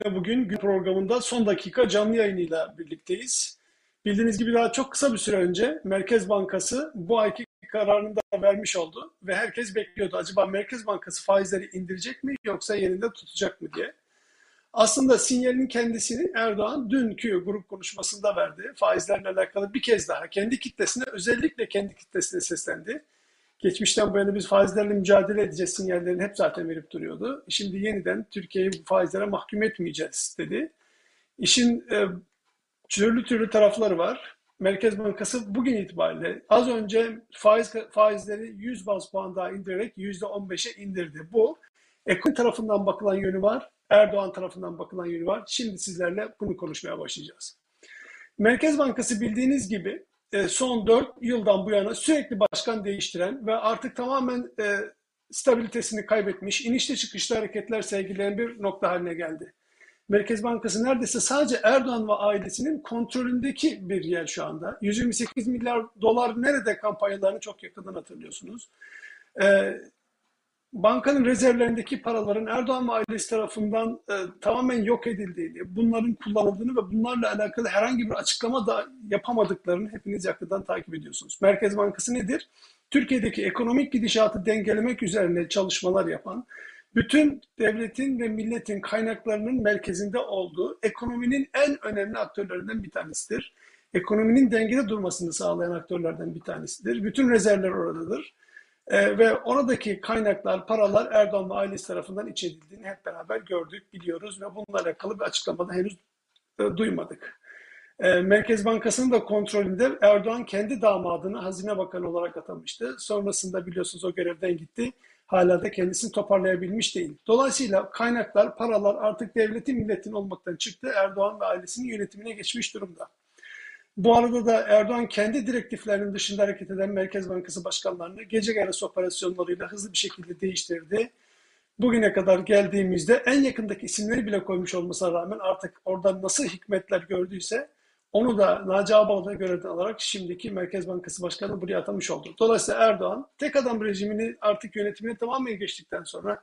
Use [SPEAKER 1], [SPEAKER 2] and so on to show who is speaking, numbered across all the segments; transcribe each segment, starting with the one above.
[SPEAKER 1] bugün gün programında son dakika canlı yayınıyla birlikteyiz. Bildiğiniz gibi daha çok kısa bir süre önce Merkez Bankası bu ayki kararını da vermiş oldu ve herkes bekliyordu. Acaba Merkez Bankası faizleri indirecek mi yoksa yerinde tutacak mı diye. Aslında sinyalin kendisini Erdoğan dünkü grup konuşmasında verdi. Faizlerle alakalı bir kez daha kendi kitlesine özellikle kendi kitlesine seslendi. Geçmişten bu yana biz faizlerle mücadele edeceğiz sinyallerini hep zaten verip duruyordu. Şimdi yeniden Türkiye'yi bu faizlere mahkum etmeyeceğiz dedi. İşin e, türlü türlü tarafları var. Merkez Bankası bugün itibariyle az önce faiz faizleri 100 baz puan daha indirerek %15'e indirdi. Bu ekonomi tarafından bakılan yönü var, Erdoğan tarafından bakılan yönü var. Şimdi sizlerle bunu konuşmaya başlayacağız. Merkez Bankası bildiğiniz gibi son 4 yıldan bu yana sürekli başkan değiştiren ve artık tamamen e, stabilitesini kaybetmiş, inişli çıkışlı hareketler sergileyen bir nokta haline geldi. Merkez Bankası neredeyse sadece Erdoğan ve ailesinin kontrolündeki bir yer şu anda. 128 milyar dolar nerede kampanyalarını çok yakından hatırlıyorsunuz. Ee, bankanın rezervlerindeki paraların Erdoğan ve ailesi tarafından e, tamamen yok edildiğini, bunların kullanıldığını ve bunlarla alakalı herhangi bir açıklama da yapamadıklarını hepiniz yakından takip ediyorsunuz. Merkez Bankası nedir? Türkiye'deki ekonomik gidişatı dengelemek üzerine çalışmalar yapan, bütün devletin ve milletin kaynaklarının merkezinde olduğu ekonominin en önemli aktörlerinden bir tanesidir. Ekonominin dengede durmasını sağlayan aktörlerden bir tanesidir. Bütün rezervler oradadır. Ee, ve oradaki kaynaklar, paralar Erdoğan ve ailesi tarafından iç edildiğini hep beraber gördük, biliyoruz ve bununla alakalı bir açıklamada henüz e, duymadık. E, Merkez Bankası'nın da kontrolünde Erdoğan kendi damadını Hazine Bakanı olarak atamıştı. Sonrasında biliyorsunuz o görevden gitti hala da kendisini toparlayabilmiş değil. Dolayısıyla kaynaklar, paralar artık devletin milletin olmaktan çıktı. Erdoğan ve ailesinin yönetimine geçmiş durumda. Bu arada da Erdoğan kendi direktiflerinin dışında hareket eden Merkez Bankası başkanlarını gece yarısı operasyonlarıyla hızlı bir şekilde değiştirdi. Bugüne kadar geldiğimizde en yakındaki isimleri bile koymuş olmasına rağmen artık oradan nasıl hikmetler gördüyse onu da Naci Ağbal'da görevden alarak şimdiki Merkez Bankası Başkanı buraya atamış oldu. Dolayısıyla Erdoğan tek adam rejimini artık yönetimine tamamen geçtikten sonra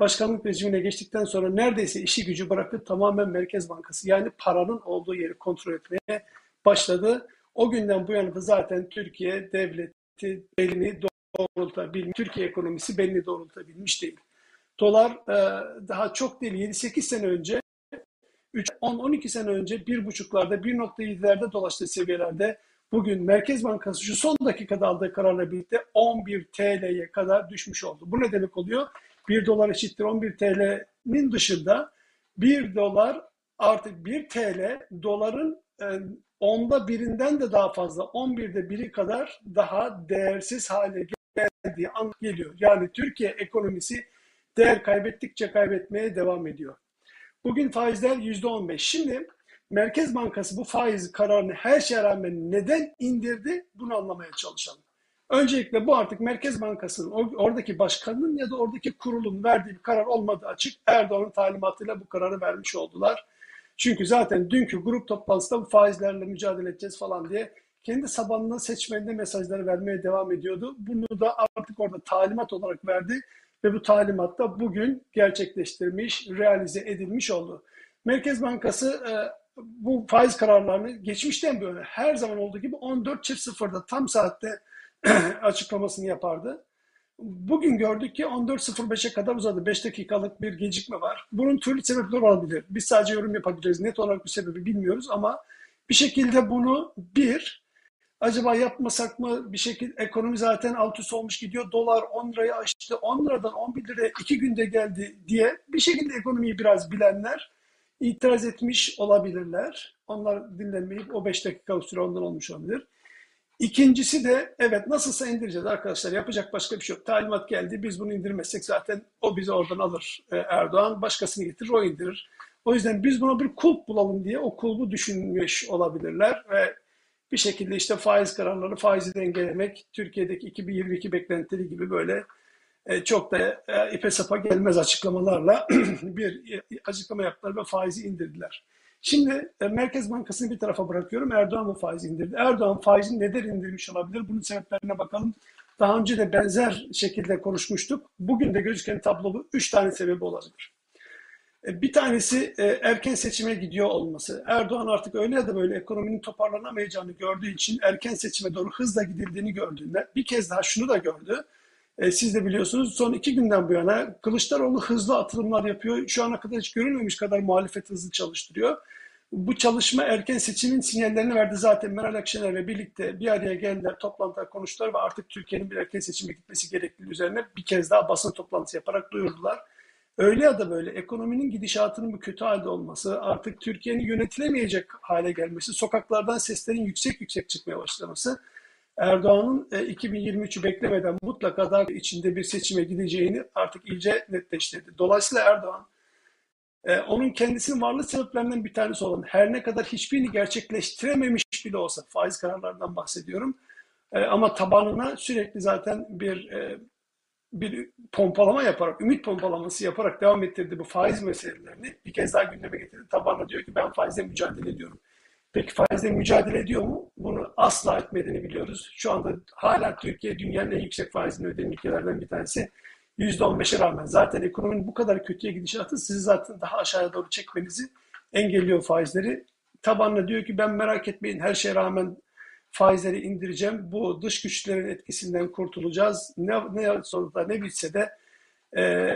[SPEAKER 1] başkanlık rejimine geçtikten sonra neredeyse işi gücü bırakıp tamamen Merkez Bankası yani paranın olduğu yeri kontrol etmeye başladı. O günden bu yana da zaten Türkiye devleti belini doğrultabilmiş, Türkiye ekonomisi belini doğrultabilmiş değil. Dolar daha çok değil 7-8 sene önce 10-12 sene önce 1.5'larda 1.7'lerde dolaştığı seviyelerde bugün Merkez Bankası şu son dakikada aldığı kararla birlikte 11 TL'ye kadar düşmüş oldu. Bu ne demek oluyor? 1 dolar eşittir 11 TL'nin dışında 1 dolar artık 1 TL doların e, onda birinden de daha fazla 11'de biri kadar daha değersiz hale geldiği an geliyor. Yani Türkiye ekonomisi değer kaybettikçe kaybetmeye devam ediyor. Bugün faizler %15. Şimdi Merkez Bankası bu faiz kararını her şeye rağmen neden indirdi bunu anlamaya çalışalım. Öncelikle bu artık Merkez Bankası'nın oradaki başkanın ya da oradaki kurulun verdiği bir karar olmadığı açık. Erdoğan'ın talimatıyla bu kararı vermiş oldular. Çünkü zaten dünkü grup toplantısında bu faizlerle mücadele edeceğiz falan diye kendi sabanına seçmenine mesajları vermeye devam ediyordu. Bunu da artık orada talimat olarak verdi ve bu talimat da bugün gerçekleştirmiş, realize edilmiş oldu. Merkez Bankası e, bu faiz kararlarını geçmişten böyle her zaman olduğu gibi 14.00'da tam saatte açıklamasını yapardı. Bugün gördük ki 14.05'e kadar uzadı. 5 dakikalık bir gecikme var. Bunun türlü sebepler olabilir. Biz sadece yorum yapabiliriz. Net olarak bu sebebi bilmiyoruz ama bir şekilde bunu bir, Acaba yapmasak mı bir şekilde ekonomi zaten alt üst olmuş gidiyor. Dolar 10 lirayı aştı. 10 liradan 11 liraya 2 günde geldi diye bir şekilde ekonomiyi biraz bilenler itiraz etmiş olabilirler. Onlar dinlenmeyip o 5 dakika süre ondan olmuş olabilir. İkincisi de evet nasılsa indireceğiz arkadaşlar. Yapacak başka bir şey yok. Talimat geldi. Biz bunu indirmezsek zaten o bizi oradan alır e, Erdoğan. Başkasını getirir o indirir. O yüzden biz buna bir kulp bulalım diye o kulbu düşünmüş olabilirler ve bir şekilde işte faiz kararları faizi dengelemek Türkiye'deki 2022 beklentileri gibi böyle e, çok da e, ipe sapa gelmez açıklamalarla bir açıklama yaptılar ve faizi indirdiler. Şimdi Merkez Bankası'nı bir tarafa bırakıyorum. Erdoğan mı faizi indirdi? Erdoğan faizi neden indirmiş olabilir? Bunun sebeplerine bakalım. Daha önce de benzer şekilde konuşmuştuk. Bugün de gözüken tablo bu. Üç tane sebebi olabilir. E, Bir tanesi e, erken seçime gidiyor olması. Erdoğan artık öyle ya da böyle ekonominin toparlanamayacağını gördüğü için erken seçime doğru hızla gidildiğini gördüğünde bir kez daha şunu da gördü. E, Siz de biliyorsunuz son iki günden bu yana Kılıçdaroğlu hızlı atılımlar yapıyor. Şu ana kadar hiç görülmemiş kadar muhalefet hızlı çalıştırıyor. Bu çalışma erken seçimin sinyallerini verdi zaten Meral Akşener'le birlikte bir araya geldiler, toplantılar konuştular ve artık Türkiye'nin bir erken seçime gitmesi gerektiği üzerine bir kez daha basın toplantısı yaparak duyurdular. Öyle ya da böyle ekonominin gidişatının bu kötü halde olması, artık Türkiye'nin yönetilemeyecek hale gelmesi, sokaklardan seslerin yüksek yüksek çıkmaya başlaması, Erdoğan'ın e, 2023'ü beklemeden mutlaka daha içinde bir seçime gideceğini artık iyice netleştirdi. Dolayısıyla Erdoğan e, onun kendisinin varlığı sebeplerinden bir tanesi olan her ne kadar hiçbirini gerçekleştirememiş bile olsa faiz kararlarından bahsediyorum. E, ama tabanına sürekli zaten bir e, bir pompalama yaparak, ümit pompalaması yaparak devam ettirdi bu faiz meselelerini. Bir kez daha gündeme getirdi. Tabanına diyor ki ben faizle mücadele ediyorum. Peki faizle mücadele ediyor mu? Bunu asla etmediğini biliyoruz. Şu anda hala Türkiye dünyanın en yüksek faizini ödeyen ülkelerden bir tanesi. %15'e rağmen zaten ekonominin bu kadar kötüye gidişatı sizi zaten daha aşağıya doğru çekmenizi engelliyor faizleri. Tabanına diyor ki ben merak etmeyin her şeye rağmen faizleri indireceğim. Bu dış güçlerin etkisinden kurtulacağız. Ne, ne sonunda ne bitse de e,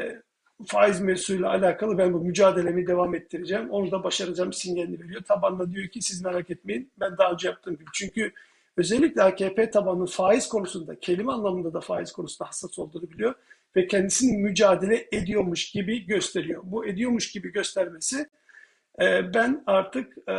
[SPEAKER 1] faiz mevzusuyla alakalı ben bu mücadelemi devam ettireceğim. Onu da başaracağım sinyalini veriyor. Tabanla diyor ki siz merak etmeyin. Ben daha önce yaptığım gibi. Çünkü özellikle AKP tabanının faiz konusunda, kelime anlamında da faiz konusunda hassas olduğunu biliyor ve kendisini mücadele ediyormuş gibi gösteriyor. Bu ediyormuş gibi göstermesi e, ben artık e,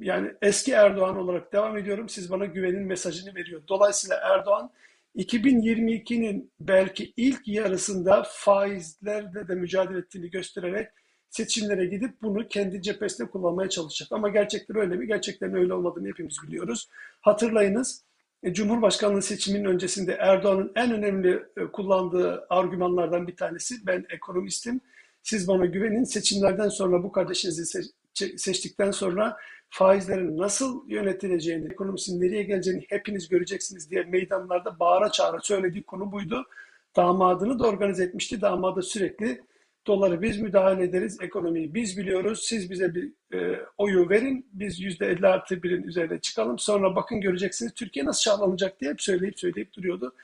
[SPEAKER 1] yani eski Erdoğan olarak devam ediyorum. Siz bana güvenin mesajını veriyor. Dolayısıyla Erdoğan 2022'nin belki ilk yarısında faizlerle de mücadele ettiğini göstererek seçimlere gidip bunu kendi cephesinde kullanmaya çalışacak. Ama gerçekten öyle mi? Gerçekten öyle olmadığını hepimiz biliyoruz. Hatırlayınız e, Cumhurbaşkanlığı seçiminin öncesinde Erdoğan'ın en önemli e, kullandığı argümanlardan bir tanesi ben ekonomistim. Siz bana güvenin. Seçimlerden sonra bu kardeşinizi seçtikten sonra faizlerin nasıl yönetileceğini, ekonomisinin nereye geleceğini hepiniz göreceksiniz diye meydanlarda bağıra çağıra söylediği konu buydu. Damadını da organize etmişti. Damadı sürekli doları biz müdahale ederiz, ekonomiyi biz biliyoruz, siz bize bir e, oyu verin, biz yüzde 50 artı birin üzerine çıkalım, sonra bakın göreceksiniz Türkiye nasıl şahlanacak diye hep söyleyip söyleyip duruyordu.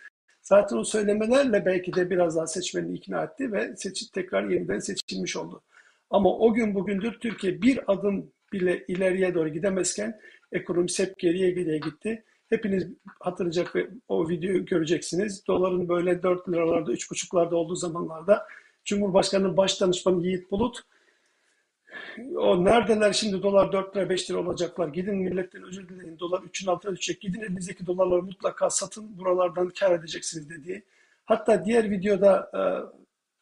[SPEAKER 1] Zaten o söylemelerle belki de biraz daha seçmeni ikna etti ve seçim, tekrar yeniden seçilmiş oldu. Ama o gün bugündür Türkiye bir adım bile ileriye doğru gidemezken ekonomisi hep geriye geriye gitti. Hepiniz hatırlayacak ve o videoyu göreceksiniz. Doların böyle 4 liralarda, 3,5'larda olduğu zamanlarda Cumhurbaşkanı'nın baş danışmanı Yiğit Bulut o neredeler şimdi dolar 4 lira 5 lira olacaklar. Gidin milletten özür dileyin. Dolar 3'ün altına düşecek. Gidin elinizdeki dolarları mutlaka satın. Buralardan kar edeceksiniz dediği. Hatta diğer videoda e,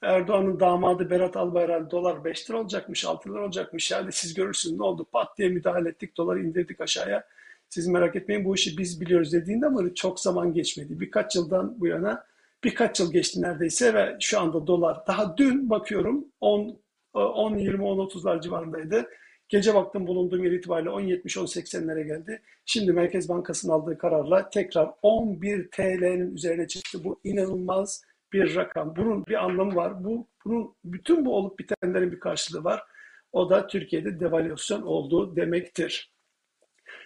[SPEAKER 1] Erdoğan'ın damadı Berat Albayrak dolar 5 lira olacakmış, 6 lira olacakmış. Yani siz görürsünüz ne oldu? Pat diye müdahale ettik, doları indirdik aşağıya. Siz merak etmeyin bu işi biz biliyoruz dediğinde ama çok zaman geçmedi. Birkaç yıldan bu yana birkaç yıl geçti neredeyse ve şu anda dolar daha dün bakıyorum 10 10 20 10 30'lar civarındaydı. Gece baktım bulunduğum yer itibariyle 10.70-10.80'lere geldi. Şimdi Merkez Bankası'nın aldığı kararla tekrar 11 TL'nin üzerine çıktı. Bu inanılmaz bir rakam. Bunun bir anlamı var. Bu bunun bütün bu olup bitenlerin bir karşılığı var. O da Türkiye'de devalüasyon olduğu demektir.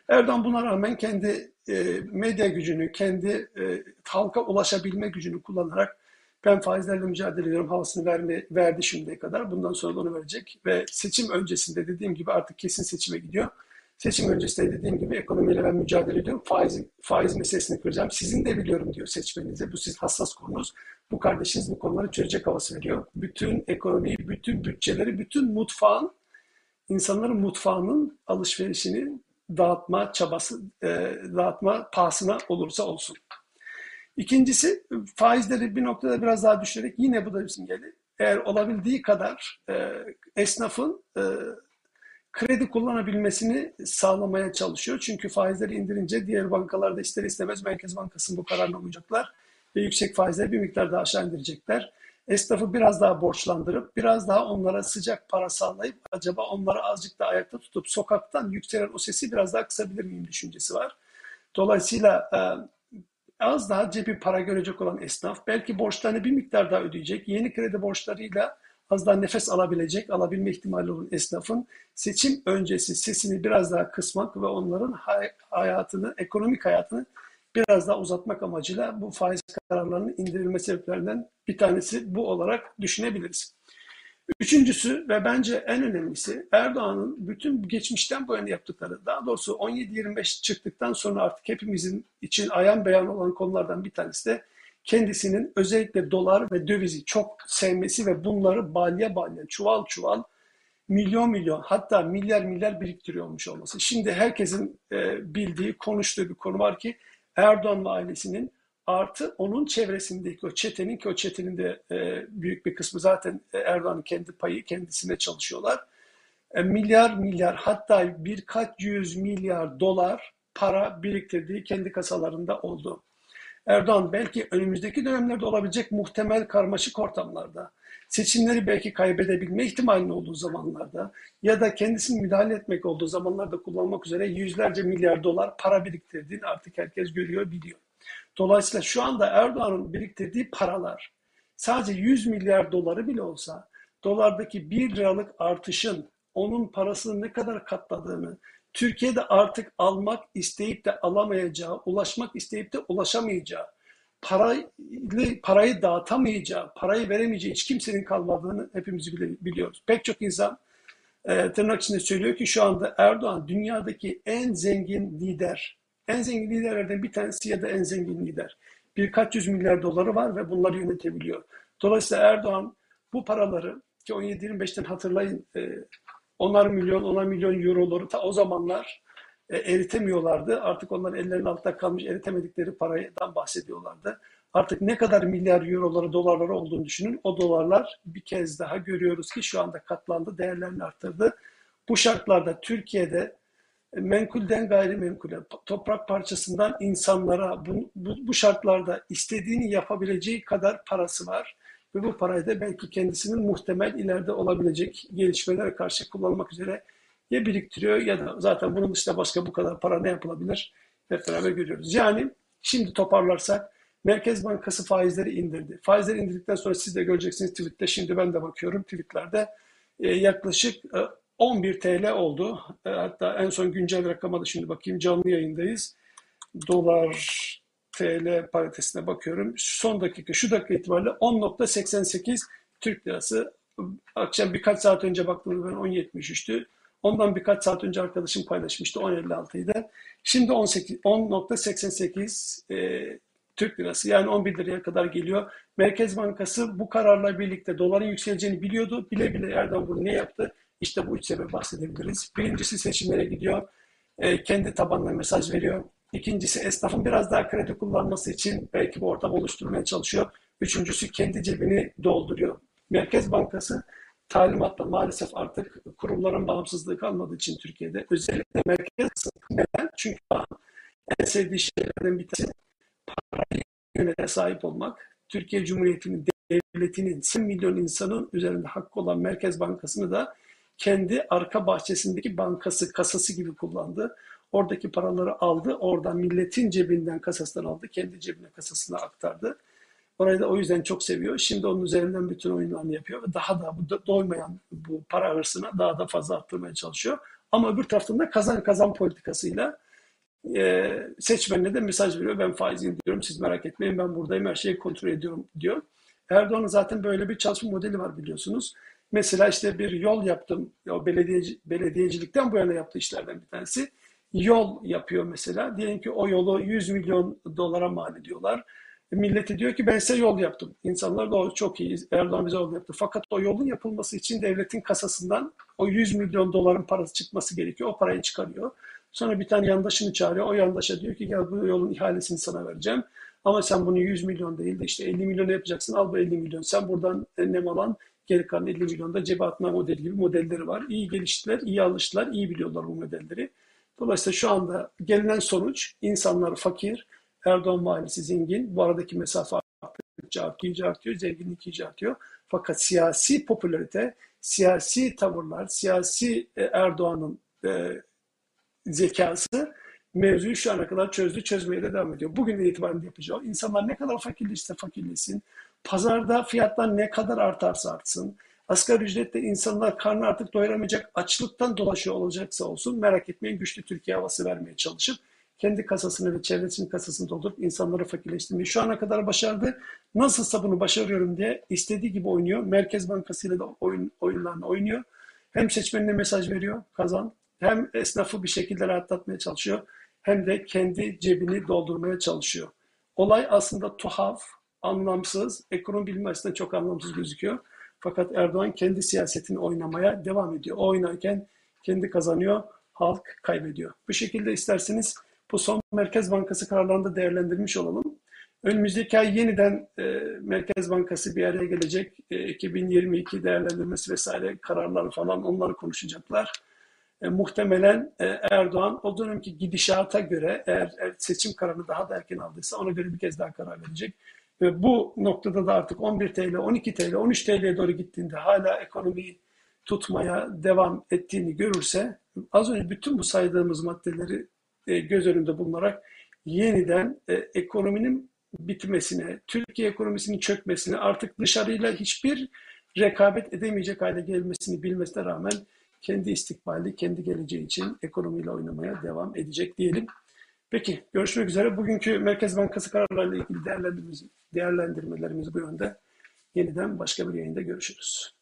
[SPEAKER 1] Erdoğan buna rağmen kendi e, medya gücünü, kendi e, halka ulaşabilme gücünü kullanarak ben faizlerle mücadele ediyorum havasını verme, verdi şimdiye kadar. Bundan sonra da onu verecek. Ve seçim öncesinde dediğim gibi artık kesin seçime gidiyor. Seçim öncesinde dediğim gibi ekonomiyle ben mücadele ediyorum. Faiz, faiz meselesini kıracağım. Sizin de biliyorum diyor seçmenize. Bu sizin hassas konunuz. Bu kardeşiniz bu konuları çözecek havası veriyor. Bütün ekonomiyi, bütün bütçeleri, bütün mutfağın, insanların mutfağının alışverişini dağıtma çabası, e, dağıtma pahasına olursa olsun. İkincisi faizleri bir noktada biraz daha düşürerek yine bu da bir simgeli. Eğer olabildiği kadar e, esnafın e, kredi kullanabilmesini sağlamaya çalışıyor. Çünkü faizleri indirince diğer bankalarda ister istemez Merkez Bankası'nın bu kararına uyacaklar ve yüksek faizleri bir miktar daha aşağı indirecekler. Esnafı biraz daha borçlandırıp biraz daha onlara sıcak para sağlayıp acaba onları azıcık daha ayakta tutup sokaktan yükselen o sesi biraz daha kısabilir miyim düşüncesi var. Dolayısıyla e, az daha cebi para görecek olan esnaf belki borçlarını bir miktar daha ödeyecek. Yeni kredi borçlarıyla az daha nefes alabilecek, alabilme ihtimali olan esnafın seçim öncesi sesini biraz daha kısmak ve onların hayatını, ekonomik hayatını biraz daha uzatmak amacıyla bu faiz kararlarının indirilme sebeplerinden bir tanesi bu olarak düşünebiliriz. Üçüncüsü ve bence en önemlisi Erdoğan'ın bütün geçmişten bu yana yaptıkları, daha doğrusu 17-25 çıktıktan sonra artık hepimizin için ayan beyan olan konulardan bir tanesi de kendisinin özellikle dolar ve dövizi çok sevmesi ve bunları balya balya, çuval çuval, milyon milyon hatta milyar milyar biriktiriyormuş olması. Şimdi herkesin e, bildiği, konuştuğu bir konu var ki Erdoğan ve ailesinin artı onun çevresindeki o çetenin ki o çetenin de e, büyük bir kısmı zaten Erdoğan'ın kendi payı kendisine çalışıyorlar. E, milyar milyar hatta birkaç yüz milyar dolar para biriktirdiği kendi kasalarında oldu. Erdoğan belki önümüzdeki dönemlerde olabilecek muhtemel karmaşık ortamlarda, seçimleri belki kaybedebilme ihtimalinin olduğu zamanlarda ya da kendisini müdahale etmek olduğu zamanlarda kullanmak üzere yüzlerce milyar dolar para biriktirdiğini artık herkes görüyor, biliyor. Dolayısıyla şu anda Erdoğan'ın biriktirdiği paralar sadece 100 milyar doları bile olsa dolardaki 1 liralık artışın onun parasını ne kadar katladığını, Türkiye'de artık almak isteyip de alamayacağı, ulaşmak isteyip de ulaşamayacağı, parayı, parayı dağıtamayacağı, parayı veremeyeceği hiç kimsenin kalmadığını hepimiz biliyoruz. Pek çok insan e, tırnak içinde söylüyor ki şu anda Erdoğan dünyadaki en zengin lider, en zengin liderlerden bir tanesi ya da en zengin lider. Birkaç yüz milyar doları var ve bunları yönetebiliyor. Dolayısıyla Erdoğan bu paraları ki 17-25'ten hatırlayın e, onar milyon, onar milyon euroları ta o zamanlar e, eritemiyorlardı. Artık onların ellerinin altında kalmış eritemedikleri paradan bahsediyorlardı. Artık ne kadar milyar euroları, dolarları olduğunu düşünün. O dolarlar bir kez daha görüyoruz ki şu anda katlandı, değerlerini arttırdı. Bu şartlarda Türkiye'de menkulden gayrimenkule, toprak parçasından insanlara bu, bu, bu şartlarda istediğini yapabileceği kadar parası var. Ve bu parayı da belki kendisinin muhtemel ileride olabilecek gelişmelere karşı kullanmak üzere ya biriktiriyor ya da zaten bunun dışında başka bu kadar para ne yapılabilir hep beraber görüyoruz. Yani şimdi toparlarsak Merkez Bankası faizleri indirdi. Faizleri indirdikten sonra siz de göreceksiniz tweette. Şimdi ben de bakıyorum tweetlerde. E, yaklaşık e, 11 TL oldu. E, hatta en son güncel rakama da şimdi bakayım canlı yayındayız. Dolar TL paritesine bakıyorum. Son dakika, şu dakika itibariyle 10.88 Türk lirası. Akşam birkaç saat önce baktığımda ben 10.73'tü. Ondan birkaç saat önce arkadaşım paylaşmıştı 10.56 idi. Şimdi 10.88 e, Türk lirası yani 11 liraya kadar geliyor. Merkez Bankası bu kararla birlikte doların yükseleceğini biliyordu. Bile bile Erdoğan bunu ne yaptı? İşte bu üç sebep bahsedebiliriz. Birincisi seçimlere gidiyor. E, kendi tabanına mesaj veriyor. İkincisi esnafın biraz daha kredi kullanması için belki bu ortam oluşturmaya çalışıyor. Üçüncüsü kendi cebini dolduruyor. Merkez Bankası talimatla maalesef artık kurumların bağımsızlığı kalmadığı için Türkiye'de özellikle merkez neden? Çünkü en sevdiği şeylerden bir tanesi parayı yönete sahip olmak. Türkiye Cumhuriyeti'nin devletinin 100 milyon insanın üzerinde hakkı olan Merkez Bankası'nı da kendi arka bahçesindeki bankası, kasası gibi kullandı. Oradaki paraları aldı, oradan milletin cebinden kasasından aldı, kendi cebine kasasına aktardı. Orayı da o yüzden çok seviyor. Şimdi onun üzerinden bütün oyunlarını yapıyor ve daha da bu doymayan bu para hırsına daha da fazla arttırmaya çalışıyor. Ama öbür taraftan da kazan kazan politikasıyla e, seçmenine de mesaj veriyor. Ben faiz indiriyorum, siz merak etmeyin ben buradayım, her şeyi kontrol ediyorum diyor. Erdoğan'ın zaten böyle bir çalışma modeli var biliyorsunuz. Mesela işte bir yol yaptım. O belediyeci, belediyecilikten bu yana yaptığı işlerden bir tanesi. Yol yapıyor mesela. Diyelim ki o yolu 100 milyon dolara mal ediyorlar. Milleti diyor ki ben size yol yaptım. İnsanlar da o çok iyi. Erdoğan bize yol yaptı. Fakat o yolun yapılması için devletin kasasından o 100 milyon doların parası çıkması gerekiyor. O parayı çıkarıyor. Sonra bir tane yandaşını çağırıyor. O yandaşa diyor ki gel bu yolun ihalesini sana vereceğim. Ama sen bunu 100 milyon değil de işte 50 milyon yapacaksın. Al bu 50 milyon. Sen buradan nem alan Geri kalan 50 milyonda cebe atma modeli gibi modelleri var. İyi geliştiler, iyi alıştılar, iyi biliyorlar bu modelleri. Dolayısıyla şu anda gelinen sonuç insanlar fakir, Erdoğan mahallesi zengin. Bu aradaki mesafe arttıkça artıyor, zenginlik iyice artıyor. Fakat siyasi popülarite, siyasi tavırlar, siyasi e, Erdoğan'ın e, zekası mevzuyu şu ana kadar çözdü, çözmeye de devam ediyor. Bugün itibaren yapacağı İnsanlar ne kadar fakirleşse fakirleşsin, Pazarda fiyatlar ne kadar artarsa artsın, Asgari ücretle insanlar karnı artık doyuramayacak, açlıktan dolaşıyor olacaksa olsun merak etmeyin güçlü Türkiye havası vermeye çalışıp kendi kasasını ve çevresinin kasasını doldurup insanları fakirleştirmeyi şu ana kadar başardı. Nasılsa bunu başarıyorum diye istediği gibi oynuyor. Merkez Bankası ile de oyun, oyunlarını oynuyor. Hem seçmenine mesaj veriyor, kazan. Hem esnafı bir şekilde rahatlatmaya çalışıyor. Hem de kendi cebini doldurmaya çalışıyor. Olay aslında tuhaf, anlamsız, ekonomi bilimi açısından çok anlamsız gözüküyor. Fakat Erdoğan kendi siyasetini oynamaya devam ediyor. O oynarken kendi kazanıyor, halk kaybediyor. Bu şekilde isterseniz bu son Merkez Bankası kararlarını da değerlendirmiş olalım. Önümüzdeki ay yeniden e, Merkez Bankası bir araya gelecek. E, 2022 değerlendirmesi vesaire kararlar falan onları konuşacaklar. E, muhtemelen e, Erdoğan o dönemki gidişata göre eğer, eğer seçim kararını daha da erken aldıysa ona göre bir kez daha karar verecek. Ve bu noktada da artık 11 TL, 12 TL, 13 TL'ye doğru gittiğinde hala ekonomiyi tutmaya devam ettiğini görürse az önce bütün bu saydığımız maddeleri e, göz önünde bulunarak yeniden e, ekonominin bitmesine, Türkiye ekonomisinin çökmesine, artık dışarıyla hiçbir rekabet edemeyecek hale gelmesini bilmesine rağmen kendi istikbali, kendi geleceği için ekonomiyle oynamaya devam edecek diyelim. Peki, görüşmek üzere. Bugünkü Merkez Bankası kararlarıyla ilgili değerlendirmelerimiz, değerlendirmelerimiz bu yönde. Yeniden başka bir yayında görüşürüz.